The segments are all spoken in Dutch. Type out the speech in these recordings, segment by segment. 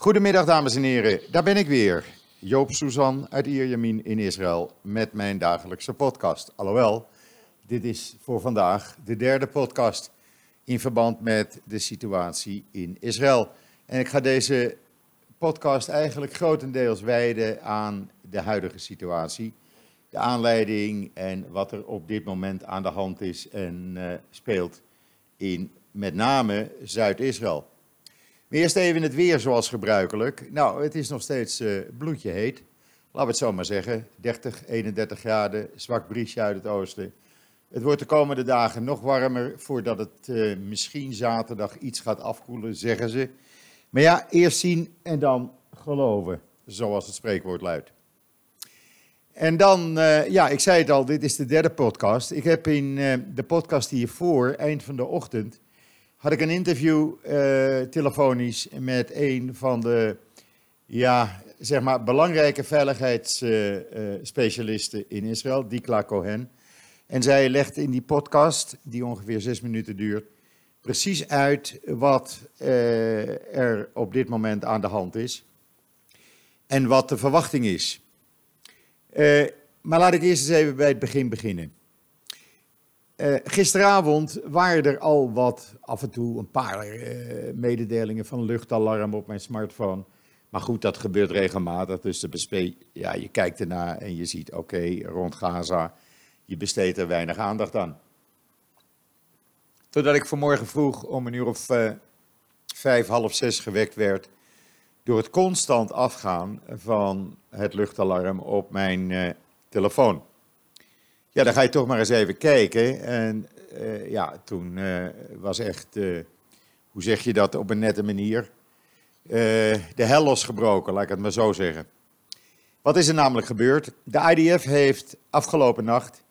Goedemiddag dames en heren, daar ben ik weer. Joop Suzan uit Ierjemien in Israël met mijn dagelijkse podcast. Alhoewel, dit is voor vandaag de derde podcast in verband met de situatie in Israël. En ik ga deze podcast eigenlijk grotendeels wijden aan de huidige situatie. De aanleiding en wat er op dit moment aan de hand is en uh, speelt in met name Zuid-Israël. Eerst even het weer zoals gebruikelijk. Nou, het is nog steeds uh, bloedje heet. Laten we het zo maar zeggen. 30, 31 graden, zwak briesje uit het oosten. Het wordt de komende dagen nog warmer voordat het uh, misschien zaterdag iets gaat afkoelen, zeggen ze. Maar ja, eerst zien en dan geloven, zoals het spreekwoord luidt. En dan, uh, ja, ik zei het al, dit is de derde podcast. Ik heb in de podcast hiervoor, eind van de ochtend, had ik een interview uh, telefonisch met een van de, ja, zeg maar, belangrijke veiligheidsspecialisten in Israël, Dikla Cohen. En zij legt in die podcast, die ongeveer zes minuten duurt, precies uit wat er op dit moment aan de hand is en wat de verwachting is. Maar laat ik eerst eens even bij het begin beginnen. Uh, gisteravond waren er al wat, af en toe een paar mededelingen van luchtalarm op mijn smartphone. Maar goed, dat gebeurt regelmatig. Dus de ja, je kijkt ernaar en je ziet, oké, rond Gaza, je besteedt er weinig aandacht aan. Totdat ik vanmorgen vroeg om een uur of uh, vijf, half zes gewekt werd door het constant afgaan van het luchtalarm op mijn telefoon. Ja, dan ga je toch maar eens even kijken. En uh, ja, toen was echt, hoe zeg je dat op een nette manier, de hel losgebroken, laat ik het maar zo zeggen. Wat is er namelijk gebeurd? De IDF heeft afgelopen nacht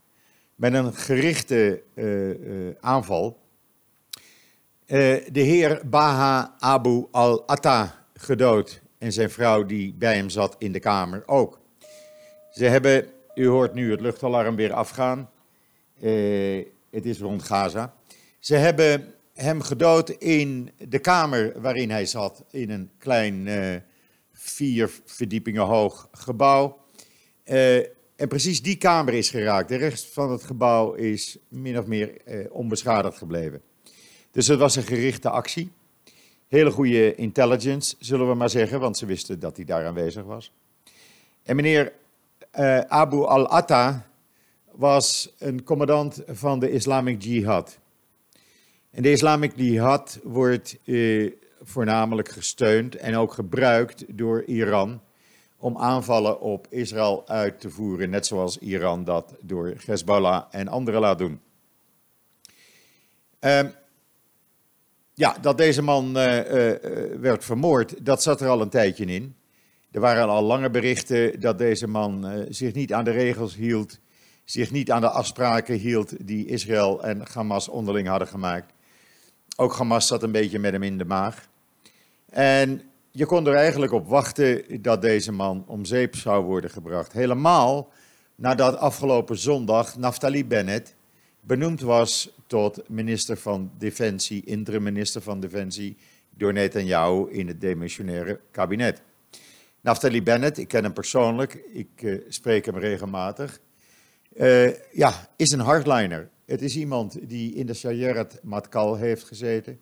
met een gerichte aanval de heer Baha Abu al-Atta gedood en zijn vrouw die bij hem zat in de kamer ook. Ze hebben, u hoort nu het luchtalarm weer afgaan, uh, het is rond Gaza. Ze hebben hem gedood in de kamer waarin hij zat, in een klein uh, vier verdiepingen hoog gebouw. en precies die kamer is geraakt. De rest van het gebouw is min of meer onbeschadigd gebleven. Dus het was een gerichte actie. Hele goede intelligence, zullen we maar zeggen, want ze wisten dat hij daar aanwezig was. En meneer uh, Abu al-Atta was een commandant van de Islamic Jihad. En de Islamic Jihad wordt uh, voornamelijk gesteund en ook gebruikt door Iran om aanvallen op Israël uit te voeren, net zoals Iran dat door Hezbollah en anderen laat doen. Um, ja, dat deze man uh, werd vermoord, dat zat er al een tijdje in. Er waren al lange berichten dat deze man uh, zich niet aan de regels hield, zich niet aan de afspraken hield die Israël en Hamas onderling hadden gemaakt. Ook Hamas zat een beetje met hem in de maag. En je kon er eigenlijk op wachten dat deze man om zeep zou worden gebracht. Helemaal nadat afgelopen zondag Naftali Bennett benoemd was tot minister van Defensie, interim minister van Defensie, door Netanyahu in het demissionaire kabinet. Naftali Bennett, ik ken hem persoonlijk, ik uh, spreek hem regelmatig, uh, ja, is een hardliner. Het is iemand die in de Shayarat Matkal heeft gezeten.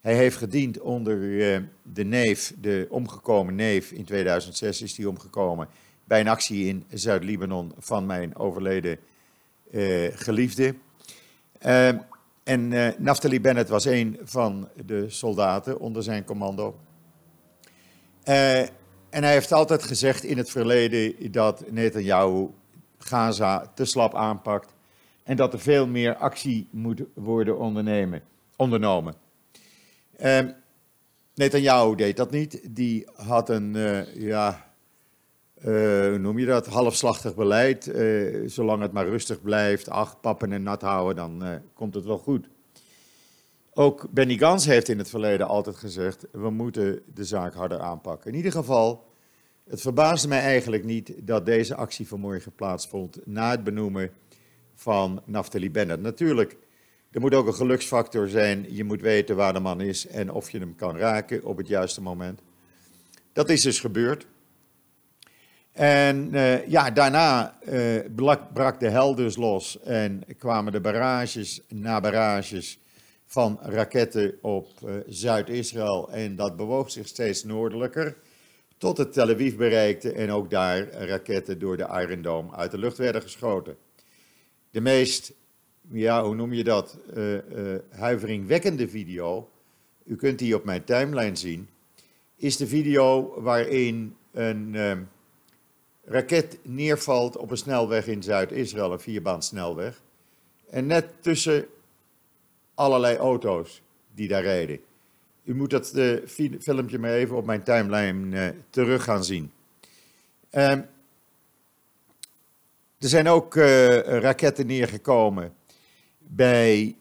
Hij heeft gediend onder uh, de neef, de omgekomen neef, in 2006 is hij omgekomen, bij een actie in Zuid-Libanon van mijn overleden geliefde. En Naftali Bennett was een van de soldaten onder zijn commando. Uh, en hij heeft altijd gezegd in het verleden dat Netanyahu Gaza te slap aanpakt. En dat er veel meer actie moet worden ondernomen. Uh, Netanyahu deed dat niet. Die had een, ja, uh, hoe noem je dat, halfslachtig beleid. Uh, zolang het maar rustig blijft, ach, pappen en nat houden, dan komt het wel goed. Ook Benny Gans heeft in het verleden altijd gezegd, we moeten de zaak harder aanpakken. In ieder geval, het verbaasde mij eigenlijk niet dat deze actie vanmorgen plaatsvond na het benoemen van Naftali Bennett. Natuurlijk, er moet ook een geluksfactor zijn. Je moet weten waar de man is en of je hem kan raken op het juiste moment. Dat is dus gebeurd. En uh, ja, daarna uh, brak de hel dus los en kwamen de barrages na barrages van raketten op uh, Zuid-Israël. En dat bewoog zich steeds noordelijker tot het Tel Aviv bereikte en ook daar raketten door de Iron Dome uit de lucht werden geschoten. De meest, ja, hoe noem je dat, huiveringwekkende video, u kunt die op mijn timeline zien, is de video waarin een raket neervalt op een snelweg in Zuid-Israël, een vierbaan snelweg. En net tussen allerlei auto's die daar rijden. U moet dat uh, filmpje maar even op mijn timeline uh, terug gaan zien. Uh, er zijn ook uh, raketten neergekomen bij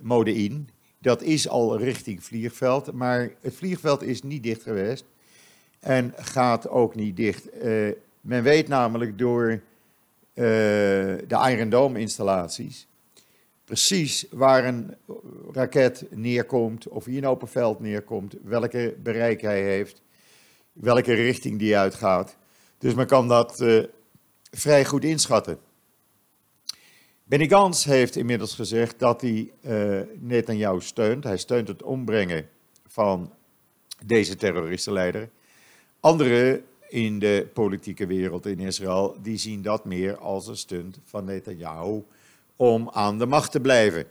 Modein. Dat is al richting vliegveld, maar het vliegveld is niet dicht geweest en gaat ook niet dicht. Men weet namelijk door de Iron Dome installaties precies waar een raket neerkomt, of hier een open veld neerkomt, welke bereik hij heeft, welke richting die uitgaat. Dus men kan dat uh, vrij goed inschatten. Benny Gans heeft inmiddels gezegd dat hij uh, Netanyahu steunt. Hij steunt het ombrengen van deze terroristenleider. Andere in de politieke wereld in Israël, die zien dat meer als een stunt van Netanyahu om aan de macht te blijven.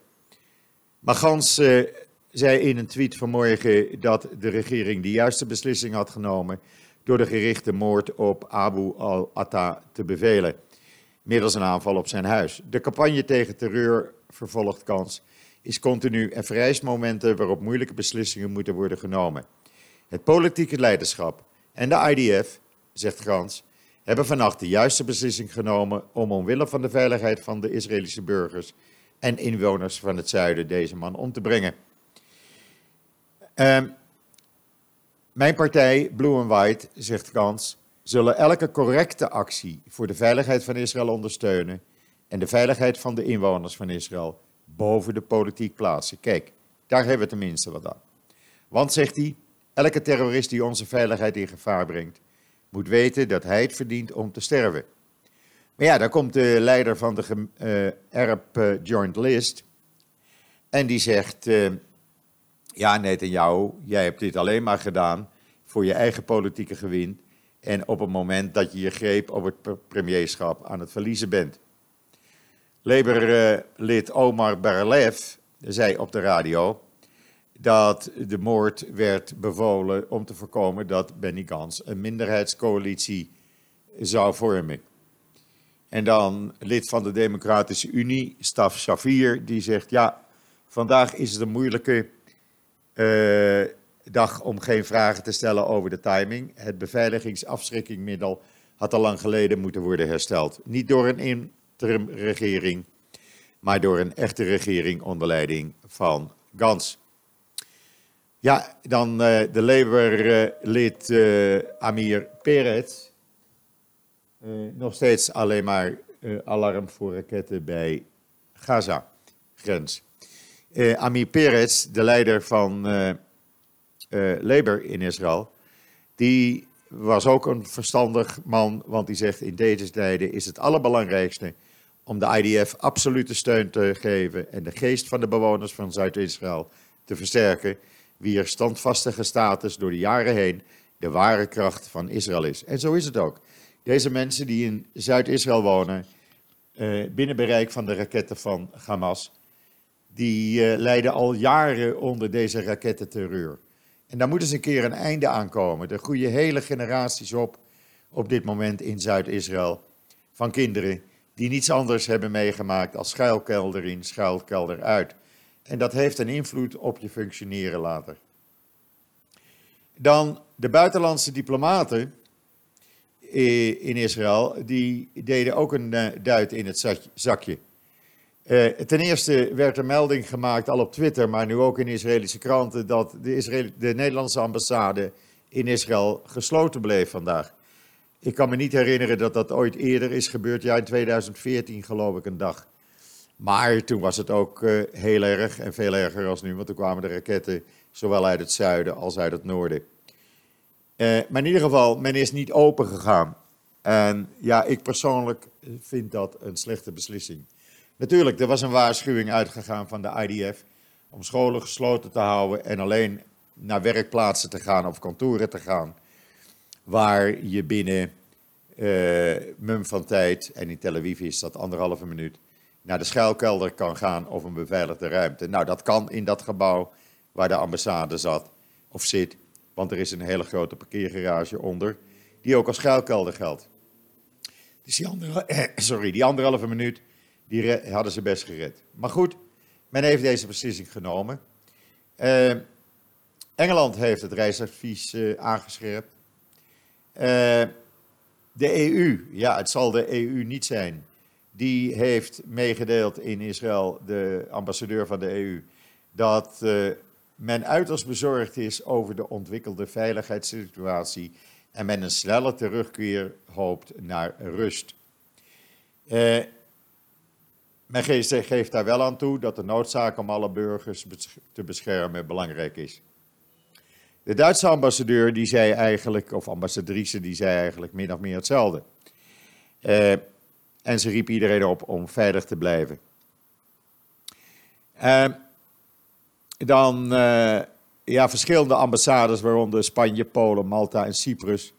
Maar Gans uh, zei in een tweet vanmorgen dat de regering de juiste beslissing had genomen door de gerichte moord op Abu al-Atta te bevelen, middels een aanval op zijn huis. De campagne tegen terreur, vervolgt Kans, is continu en vereist momenten waarop moeilijke beslissingen moeten worden genomen. Het politieke leiderschap en de IDF zegt Gans, hebben vannacht de juiste beslissing genomen om omwille van de veiligheid van de Israëlische burgers en inwoners van het zuiden deze man om te brengen. Uh, mijn partij, Blue and White, zegt Gans, zullen elke correcte actie voor de veiligheid van Israël ondersteunen en de veiligheid van de inwoners van Israël boven de politiek plaatsen. Kijk, daar hebben we tenminste wat aan. Want, zegt hij, elke terrorist die onze veiligheid in gevaar brengt, moet weten dat hij het verdient om te sterven. Maar ja, dan komt de leider van de uh, Arab uh, Joint List en die zegt, uh, ja jou, jij hebt dit alleen maar gedaan voor je eigen politieke gewin en op het moment dat je je greep op het premierschap aan het verliezen bent. Labour-lid Omar Barlev zei op de radio, dat de moord werd bevolen om te voorkomen dat Benny Gans een minderheidscoalitie zou vormen. En dan lid van de Democratische Unie, Staf Shafir, die zegt: Ja, vandaag is het een moeilijke uh, dag om geen vragen te stellen over de timing. Het beveiligingsafschrikkingmiddel had al lang geleden moeten worden hersteld. Niet door een interimregering, maar door een echte regering onder leiding van Gans. Ja, dan uh, de Labour-lid uh, Amir Peretz. Nog steeds alleen maar alarm voor raketten bij Gaza-grens. Amir Peretz, de leider van Labour in Israël, die was ook een verstandig man, want die zegt in deze tijden is het allerbelangrijkste om de IDF absolute steun te geven en de geest van de bewoners van Zuid-Israël te versterken wier standvastige status door de jaren heen de ware kracht van Israël is. En zo is het ook. Deze mensen die in Zuid-Israël wonen, uh, binnen bereik van de raketten van Hamas, die uh, lijden al jaren onder deze rakettenterreur. En daar moet eens een keer een einde aan komen. Er groeien hele generaties op op dit moment in Zuid-Israël van kinderen die niets anders hebben meegemaakt als schuilkelder in, schuilkelder uit. En dat heeft een invloed op je functioneren later. Dan de buitenlandse diplomaten in Israël, die deden ook een eh, duit in het zakje. Eh, ten eerste werd er melding gemaakt, al op Twitter, maar nu ook in Israëlische kranten, dat de, Israël, de Nederlandse ambassade in Israël gesloten bleef vandaag. Ik kan me niet herinneren dat dat ooit eerder is gebeurd. Ja, in 2014 geloof ik een dag. Maar toen was het ook uh, heel erg en veel erger als nu, want toen kwamen de raketten zowel uit het zuiden als uit het noorden. maar in ieder geval, men is niet open gegaan. En ja, ik persoonlijk vind dat een slechte beslissing. Natuurlijk, er was een waarschuwing uitgegaan van de IDF om scholen gesloten te houden en alleen naar werkplaatsen te gaan of kantoren te gaan, waar je binnen uh, mum van tijd, en in Tel Aviv is dat anderhalve minuut, naar de schuilkelder kan gaan of een beveiligde ruimte. Nou, dat kan in dat gebouw waar de ambassade zat of zit, want er is een hele grote parkeergarage onder, die ook als schuilkelder geldt. Dus die, andere, sorry, die anderhalve minuut, die hadden ze best gered. Maar goed, men heeft deze beslissing genomen. Uh, Engeland heeft het reisadvies uh, aangescherpt. Uh, de EU, ja, het zal de EU niet zijn. Die heeft meegedeeld in Israël, de ambassadeur van de EU, dat uh, men uiterst bezorgd is over de ontwikkelde veiligheidssituatie en men een snelle terugkeer hoopt naar rust. Uh, men geeft daar wel aan toe dat de noodzaak om alle burgers te beschermen belangrijk is. De Duitse ambassadeur die zei eigenlijk, of ambassadrice, die zei eigenlijk min of meer hetzelfde. Uh, en ze riep iedereen op om veilig te blijven. Uh, dan uh, ja, verschillende ambassades, waaronder Spanje, Polen, Malta en Cyprus,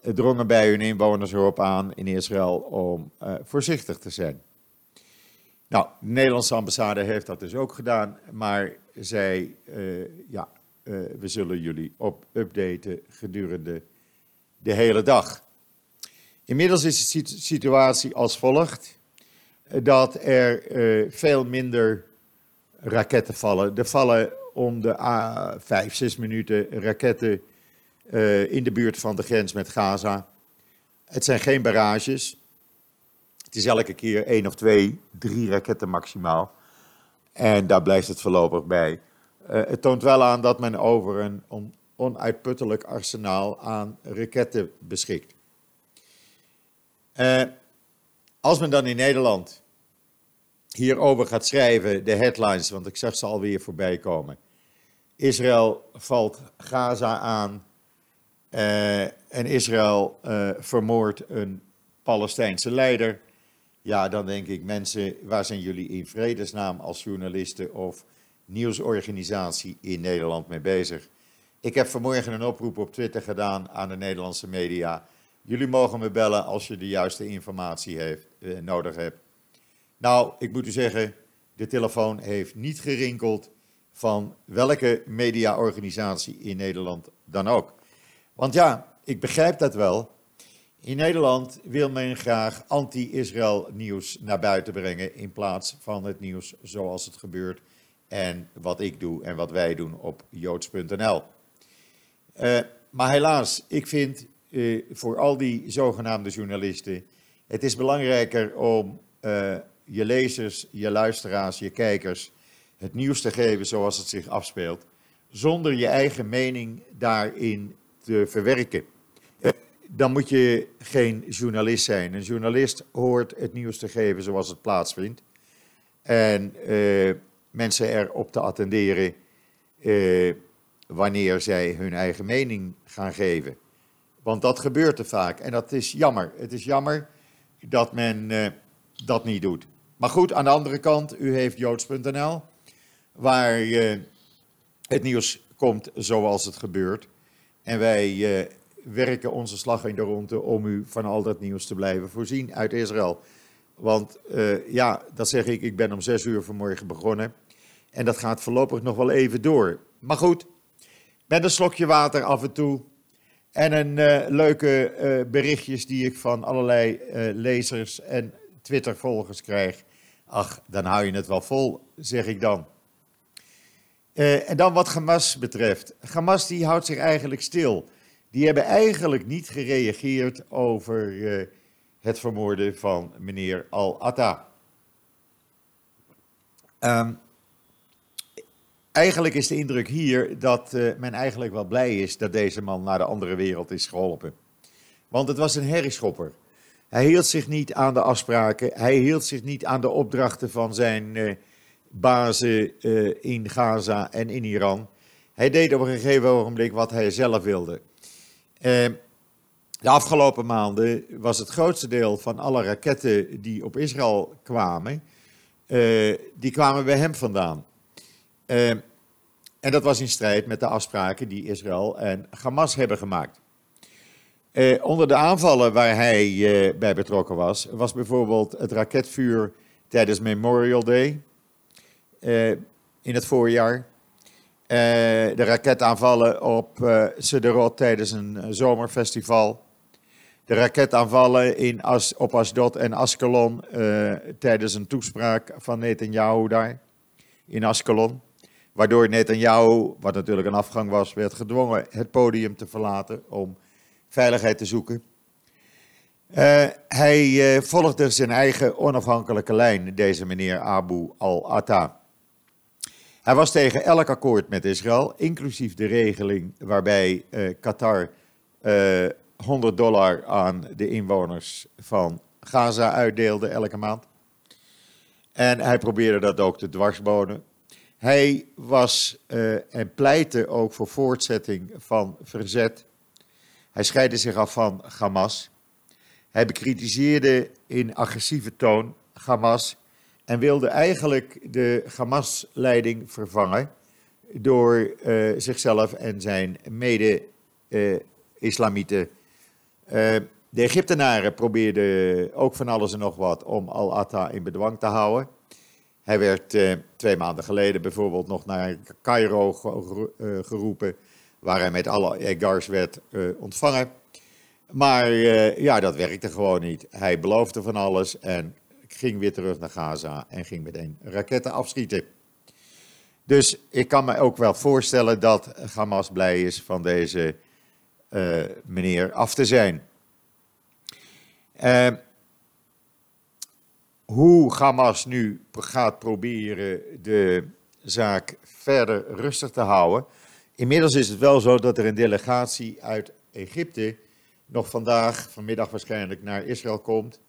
drongen bij hun inwoners erop aan in Israël om voorzichtig te zijn. Nou, de Nederlandse ambassade heeft dat dus ook gedaan, maar zij ja, we zullen jullie op updaten gedurende de hele dag. Inmiddels is de situatie als volgt: eh, dat er uh, veel minder raketten vallen. Er vallen om de uh, 5, 6 minuten raketten in de buurt van de grens met Gaza. Het zijn geen barrages. Het is elke keer één of twee, drie raketten maximaal. En daar blijft het voorlopig bij. Het toont wel aan dat men over een on, onuitputtelijk arsenaal aan raketten beschikt. Uh, als men dan in Nederland hierover gaat schrijven, de headlines, want ik zag ze alweer voorbij komen. Israël valt Gaza aan uh, en Israël vermoordt een Palestijnse leider. Ja, dan denk ik, mensen, waar zijn jullie in vredesnaam als journalisten of nieuwsorganisatie in Nederland mee bezig. Ik heb vanmorgen een oproep op Twitter gedaan aan de Nederlandse media. Jullie mogen me bellen als je de juiste informatie heeft, eh, nodig hebt. Nou, ik moet u zeggen, de telefoon heeft niet gerinkeld van welke mediaorganisatie in Nederland dan ook. Want ja, ik begrijp dat wel. In Nederland wil men graag anti-Israël nieuws naar buiten brengen in plaats van het nieuws zoals het gebeurt en wat ik doe en wat wij doen op joods.nl. Eh, maar helaas, ik vind uh, voor al die zogenaamde journalisten, het is belangrijker om uh, je lezers, je luisteraars, je kijkers het nieuws te geven zoals het zich afspeelt, zonder je eigen mening daarin te verwerken. Dan moet je geen journalist zijn. Een journalist hoort het nieuws te geven zoals het plaatsvindt. En mensen erop te attenderen eh, wanneer zij hun eigen mening gaan geven. Want dat gebeurt er vaak en dat is jammer. Het is jammer dat men eh, dat niet doet. Maar goed, aan de andere kant, u heeft joods.nl, waar uh, het nieuws komt zoals het gebeurt. En wij uh, werken onze slag in de ronde om u van al dat nieuws te blijven voorzien uit Israël. Want ja, dat zeg ik, ik ben om zes uur vanmorgen begonnen. En dat gaat voorlopig nog wel even door. Maar goed, met een slokje water af en toe. En een uh, leuke uh, berichtjes die ik van allerlei uh, lezers en Twitter-volgers krijg. Ach, dan hou je het wel vol, zeg ik dan. en dan wat Hamas betreft. Hamas die houdt zich eigenlijk stil. Die hebben eigenlijk niet gereageerd over het vermoorden van meneer Al-Atta. Um, Eigenlijk is de indruk hier dat uh, men eigenlijk wel blij is dat deze man naar de andere wereld is geholpen. Want het was een herrieschopper. Hij hield zich niet aan de afspraken, hij hield zich niet aan de opdrachten van zijn uh, bazen uh, in Gaza en in Iran. Hij deed op een gegeven ogenblik wat hij zelf wilde. de afgelopen maanden was het grootste deel van alle raketten die op Israël kwamen, die kwamen bij hem vandaan. En dat was in strijd met de afspraken die Israël en Hamas hebben gemaakt. Eh, onder de aanvallen waar hij eh, bij betrokken was, was bijvoorbeeld het raketvuur tijdens Memorial Day eh, in het voorjaar. de raketaanvallen op uh, Sederot tijdens een zomerfestival. De raketaanvallen in As, op Asdod en Askelon tijdens een toespraak van Netanyahu daar in Askelon. Waardoor Netanyahu, wat natuurlijk een afgang was, werd gedwongen het podium te verlaten om veiligheid te zoeken. Uh, hij uh, volgde zijn eigen onafhankelijke lijn, deze meneer Abu al-Atta. Hij was tegen elk akkoord met Israël, inclusief de regeling waarbij uh, Qatar 100 dollar aan de inwoners van Gaza uitdeelde elke maand. En hij probeerde dat ook te dwarsbonen. Hij was en pleitte ook voor voortzetting van verzet hij scheidde zich af van Hamas. Hij bekritiseerde in agressieve toon Hamas en wilde eigenlijk de Hamas-leiding vervangen door uh, zichzelf en zijn mede-islamieten. Uh, de Egyptenaren probeerden ook van alles en nog wat om al-Atta in bedwang te houden. Hij werd twee maanden geleden bijvoorbeeld nog naar Cairo geroepen waar hij met alle egars werd uh, ontvangen. Maar ja, dat werkte gewoon niet. Hij beloofde van alles en ging weer terug naar Gaza en ging meteen raketten afschieten. Dus ik kan me ook wel voorstellen dat Hamas blij is van deze meneer af te zijn. Hoe Hamas nu gaat proberen de zaak verder rustig te houden, Inmiddels is het wel zo dat er een delegatie uit Egypte nog vandaag, vanmiddag waarschijnlijk, naar Israël komt.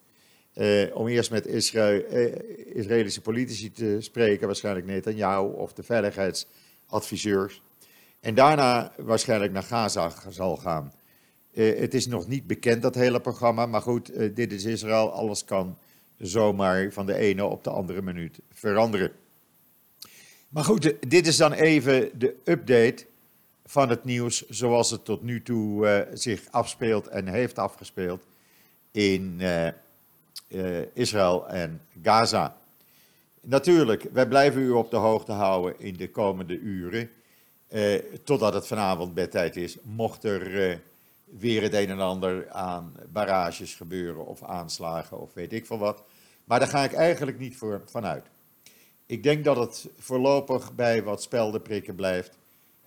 Eh, om eerst met eh, Israëlische politici te spreken, waarschijnlijk Netanyahu of de veiligheidsadviseurs. En daarna waarschijnlijk naar Gaza zal gaan. Eh, het is nog niet bekend, dat hele programma, maar goed, eh, dit is Israël. Alles kan zomaar van de ene op de andere minuut veranderen. Maar goed, dit is dan even de update van het nieuws zoals het tot nu toe uh, zich afspeelt en heeft afgespeeld in uh, uh, Israël en Gaza. Natuurlijk, wij blijven u op de hoogte houden in de komende uren, totdat het vanavond bedtijd is, mocht er weer het een en ander aan barrages gebeuren of aanslagen of weet ik veel wat. Maar daar ga ik eigenlijk niet voor vanuit. Ik denk dat het voorlopig bij wat speldenprikken blijft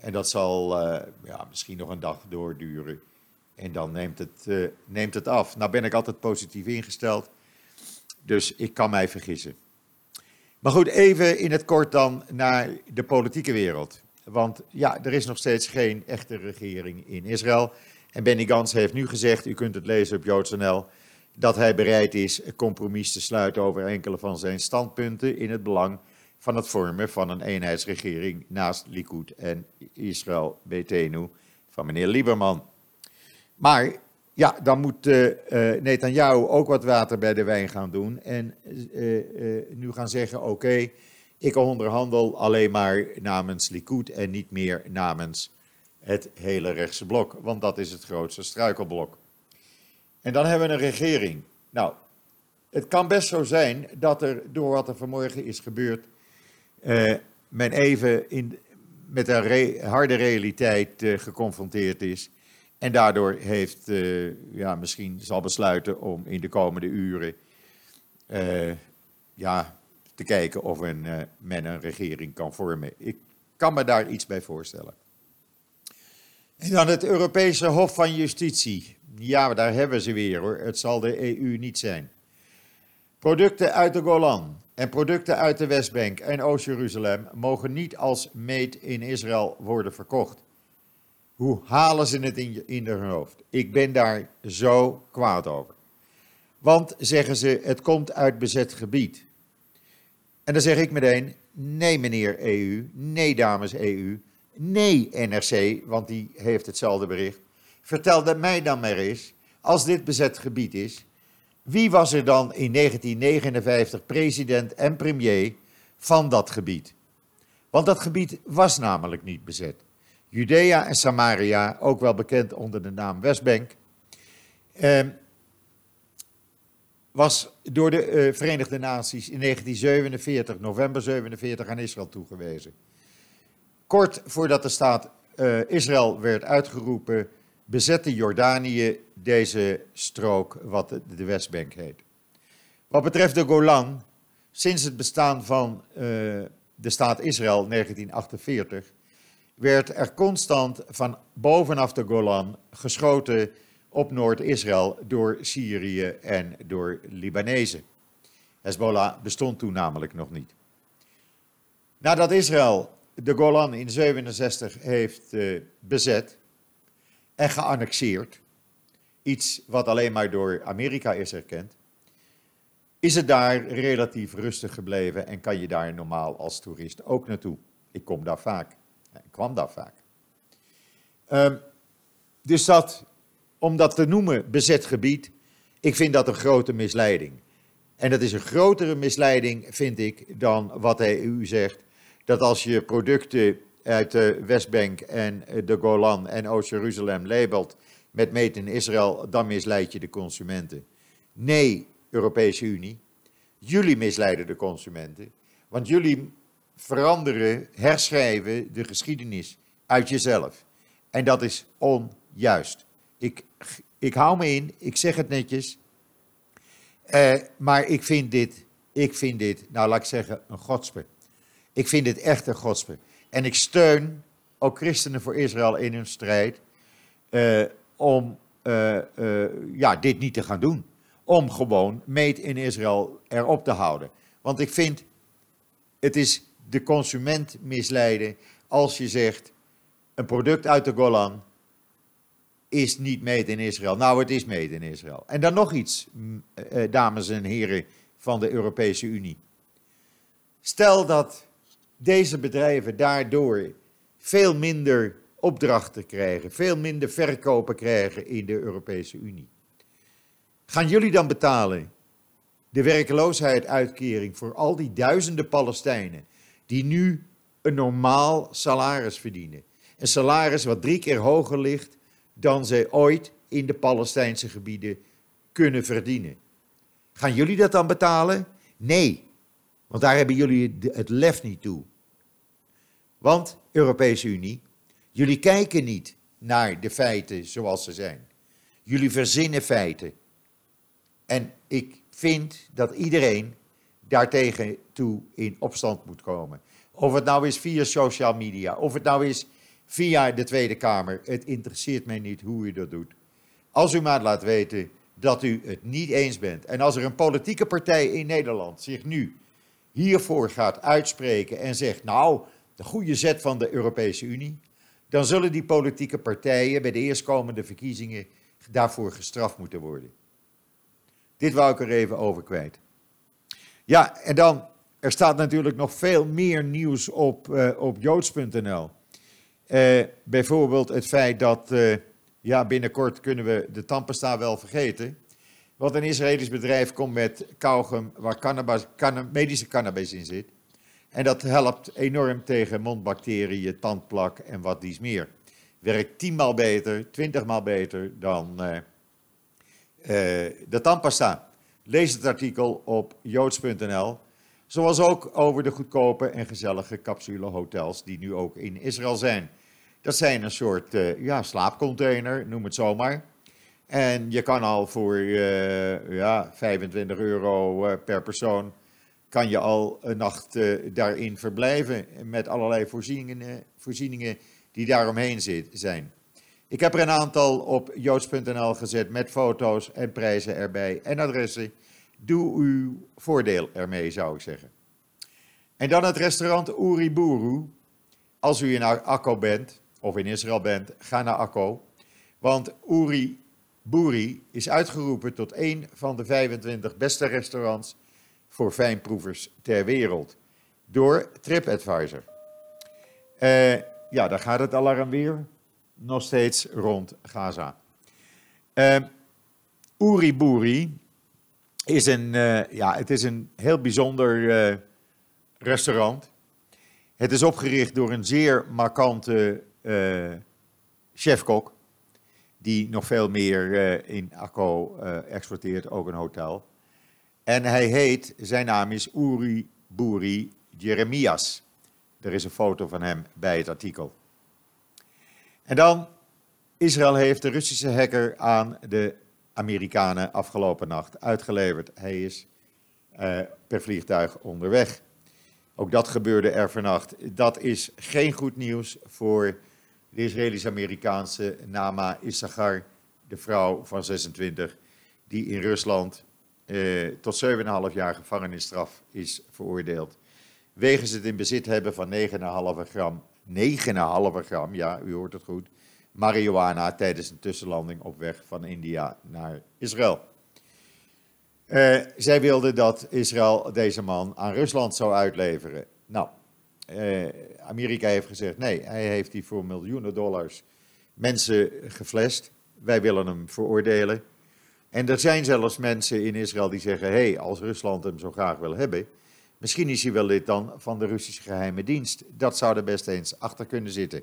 en dat zal uh, ja, misschien nog een dag doorduren. En dan neemt het, uh, neemt het af. Nou ben ik altijd positief ingesteld. Dus ik kan mij vergissen. Maar goed, even in het kort dan naar de politieke wereld. Want ja, er is nog steeds geen echte regering in Israël. En Benny Gans heeft nu gezegd, u kunt het lezen op JoodsNL, dat hij bereid is een compromis te sluiten over enkele van zijn standpunten in het belang van het vormen van een eenheidsregering naast Likud en Israël Betenu van meneer Lieberman. Maar ja, dan moet uh, Netanyahu ook wat water bij de wijn gaan doen en uh, uh, nu gaan zeggen, oké, ik onderhandel alleen maar namens Likud en niet meer namens het hele rechtse blok, want dat is het grootste struikelblok. En dan hebben we een regering. Nou, het kan best zo zijn dat er door wat er vanmorgen is gebeurd uh, men even in, met een harde realiteit uh, geconfronteerd is. En daardoor heeft, uh, ja, misschien zal besluiten om in de komende uren ja, te kijken of men een regering kan vormen. Ik kan me daar iets bij voorstellen. En dan het Europese Hof van Justitie. Ja, daar hebben ze weer hoor. Het zal de EU niet zijn. Producten uit de Golan en producten uit de Westbank en Oost-Jeruzalem mogen niet als meet in Israël worden verkocht. Hoe halen ze het in, in hun hoofd? Ik ben daar zo kwaad over. Want, zeggen ze, het komt uit bezet gebied. En dan zeg ik meteen, nee meneer EU, nee dames EU, nee NRC, want die heeft hetzelfde bericht. Vertel mij dan maar eens, als dit bezet gebied is, wie was er dan in 1959 president en premier van dat gebied? Want dat gebied was namelijk niet bezet. Judea en Samaria, ook wel bekend onder de naam Westbank, eh, was door de eh, Verenigde Naties in 1947, november 47, aan Israël toegewezen. Kort voordat de staat uh, Israël werd uitgeroepen, bezette Jordanië deze strook, wat de Westbank heet. Wat betreft de Golan, sinds het bestaan van uh, de staat Israël 1948, werd er constant van bovenaf de Golan geschoten op Noord-Israël door Syrië en door Libanezen. Hezbollah bestond toen namelijk nog niet. Nadat Israël de Golan in 67 heeft uh, bezet en geannexeerd, iets wat alleen maar door Amerika is erkend, is het daar relatief rustig gebleven en kan je daar normaal als toerist ook naartoe. Ik kom daar vaak. Ik kwam daar vaak. Um, dus dat, om dat te noemen, bezet gebied, ik vind dat een grote misleiding. En dat is een grotere misleiding, vind ik, dan wat de EU zegt. Dat als je producten uit de Westbank en de Golan en Oost-Jeruzalem labelt met meet in Israël, dan misleid je de consumenten. Nee, Europese Unie, jullie misleiden de consumenten, want jullie veranderen, herschrijven de geschiedenis uit jezelf. En dat is onjuist. Ik, ik hou me in, ik zeg het netjes, uh, maar ik vind dit, ik vind dit, nou laat ik zeggen, een godspe. Ik vind dit echt een godspe. En ik steun ook christenen voor Israël in hun strijd uh, om uh, ja, dit niet te gaan doen. Om gewoon meet in Israël erop te houden. Want ik vind, het is de consument misleiden als je zegt, een product uit de Golan is niet made in Israël. Nou, het is made in Israël. En dan nog iets, dames en heren van de Europese Unie. Stel dat deze bedrijven daardoor veel minder opdrachten krijgen, veel minder verkopen krijgen in de Europese Unie. Gaan jullie dan betalen de werkloosheidsuitkering voor al die duizenden Palestijnen die nu een normaal salaris verdienen? Een salaris wat drie keer hoger ligt dan ze ooit in de Palestijnse gebieden kunnen verdienen. Gaan jullie dat dan betalen? Nee, want daar hebben jullie het lef niet toe. Want, Europese Unie, jullie kijken niet naar de feiten zoals ze zijn. Jullie verzinnen feiten. En ik vind dat iedereen daartegen toe in opstand moet komen. Of het nou is via social media, of het nou is via de Tweede Kamer. Het interesseert mij niet hoe u dat doet. Als u maar laat weten dat u het niet eens bent. En als er een politieke partij in Nederland zich nu hiervoor gaat uitspreken en zegt, nou, de goede zet van de Europese Unie, dan zullen die politieke partijen bij de eerstkomende verkiezingen daarvoor gestraft moeten worden. Dit wou ik er even over kwijt. Ja, en dan, er staat natuurlijk nog veel meer nieuws op, uh, op joods.nl. Eh, bijvoorbeeld het feit dat, uh, ja, binnenkort kunnen we de tandpasta wel vergeten. Want een Israëlisch bedrijf komt met kauwgum waar cannabis, medische cannabis in zit. En dat helpt enorm tegen mondbacteriën, tandplak en wat dies meer. Werkt tienmaal beter, twintigmaal beter dan uh, uh, de tandpasta. Lees het artikel op joods.nl. Zoals ook over de goedkope en gezellige capsulehotels die nu ook in Israël zijn. Dat zijn een soort uh, ja, slaapcontainer, noem het zomaar. En je kan al voor ja, 25 euro per persoon kan je al een nacht uh, daarin verblijven met allerlei voorzieningen, voorzieningen die daaromheen zijn. Ik heb er een aantal op joods.nl gezet met foto's en prijzen erbij en adressen. Doe uw voordeel ermee, zou ik zeggen. En dan het restaurant Uriburu. Als u in Akko bent, of in Israël bent, ga naar Akko. Want Uriburi is uitgeroepen tot een van de 25 beste restaurants voor fijnproevers ter wereld door TripAdvisor. Uh, ja, daar gaat het alarm weer. nog steeds rond Gaza. Uh, Uri Buri is een, uh, ja, het is een heel bijzonder uh, restaurant. Het is opgericht door een zeer markante chefkok, die nog veel meer in Akko exporteert, ook een hotel. En hij heet, zijn naam is Uri Buri Jeremias. Er is een foto van hem bij het artikel. En dan, Israël heeft de Russische hacker aan de Amerikanen afgelopen nacht uitgeleverd. Hij is uh, per vliegtuig onderweg. Ook dat gebeurde er vannacht. Dat is geen goed nieuws voor de Israëlisch-Amerikaanse Nama Issachar, de vrouw van 26, die in Rusland uh, tot 7,5 jaar gevangenisstraf is veroordeeld. Wegens het in bezit hebben van 9,5 gram, 9,5 gram, ja, u hoort het goed, marihuana tijdens een tussenlanding op weg van India naar Israël. Uh, zij wilden dat Israël deze man aan Rusland zou uitleveren. Nou, uh, Amerika heeft gezegd nee, hij heeft die voor miljoenen dollars mensen geflasht. Wij willen hem veroordelen. En er zijn zelfs mensen in Israël die zeggen: hé, hey, als Rusland hem zo graag wil hebben, misschien is hij wel lid dan van de Russische geheime dienst. Dat zou er best eens achter kunnen zitten.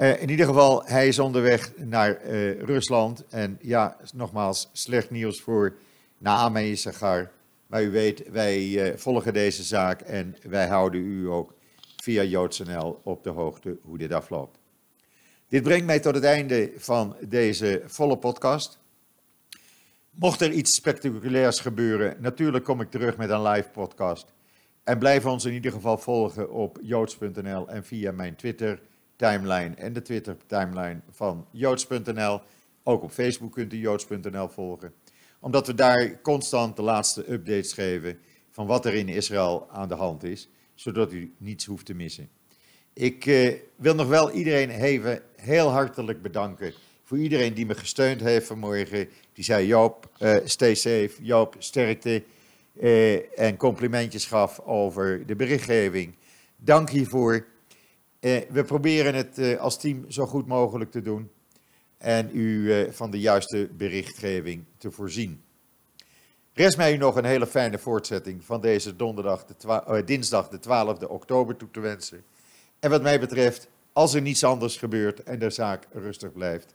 Uh, in ieder geval, hij is onderweg naar uh, Rusland. En ja, nogmaals, slecht nieuws voor Naame Issagar. Maar u weet, wij uh, volgen deze zaak en wij houden u ook via JoodsNL op de hoogte hoe dit afloopt. Dit brengt mij tot het einde van deze volle podcast. Mocht er iets spectaculairs gebeuren, natuurlijk kom ik terug met een live podcast. En blijf ons in ieder geval volgen op joods.nl en via mijn Twitter timeline en de Twitter timeline van joods.nl. Ook op Facebook kunt u joods.nl volgen. Omdat we daar constant de laatste updates geven van wat er in Israël aan de hand is, zodat u niets hoeft te missen. Ik eh, wil nog wel iedereen even heel hartelijk bedanken voor iedereen die me gesteund heeft vanmorgen. Die zei Joop, uh, stay safe, Joop, sterkte uh, en complimentjes gaf over de berichtgeving. Dank hiervoor. Uh, we proberen het als team zo goed mogelijk te doen en u van de juiste berichtgeving te voorzien. Rest mij u nog een hele fijne voortzetting van deze donderdag, de dinsdag de 12e oktober toe te wensen. En wat mij betreft, als er niets anders gebeurt en de zaak rustig blijft,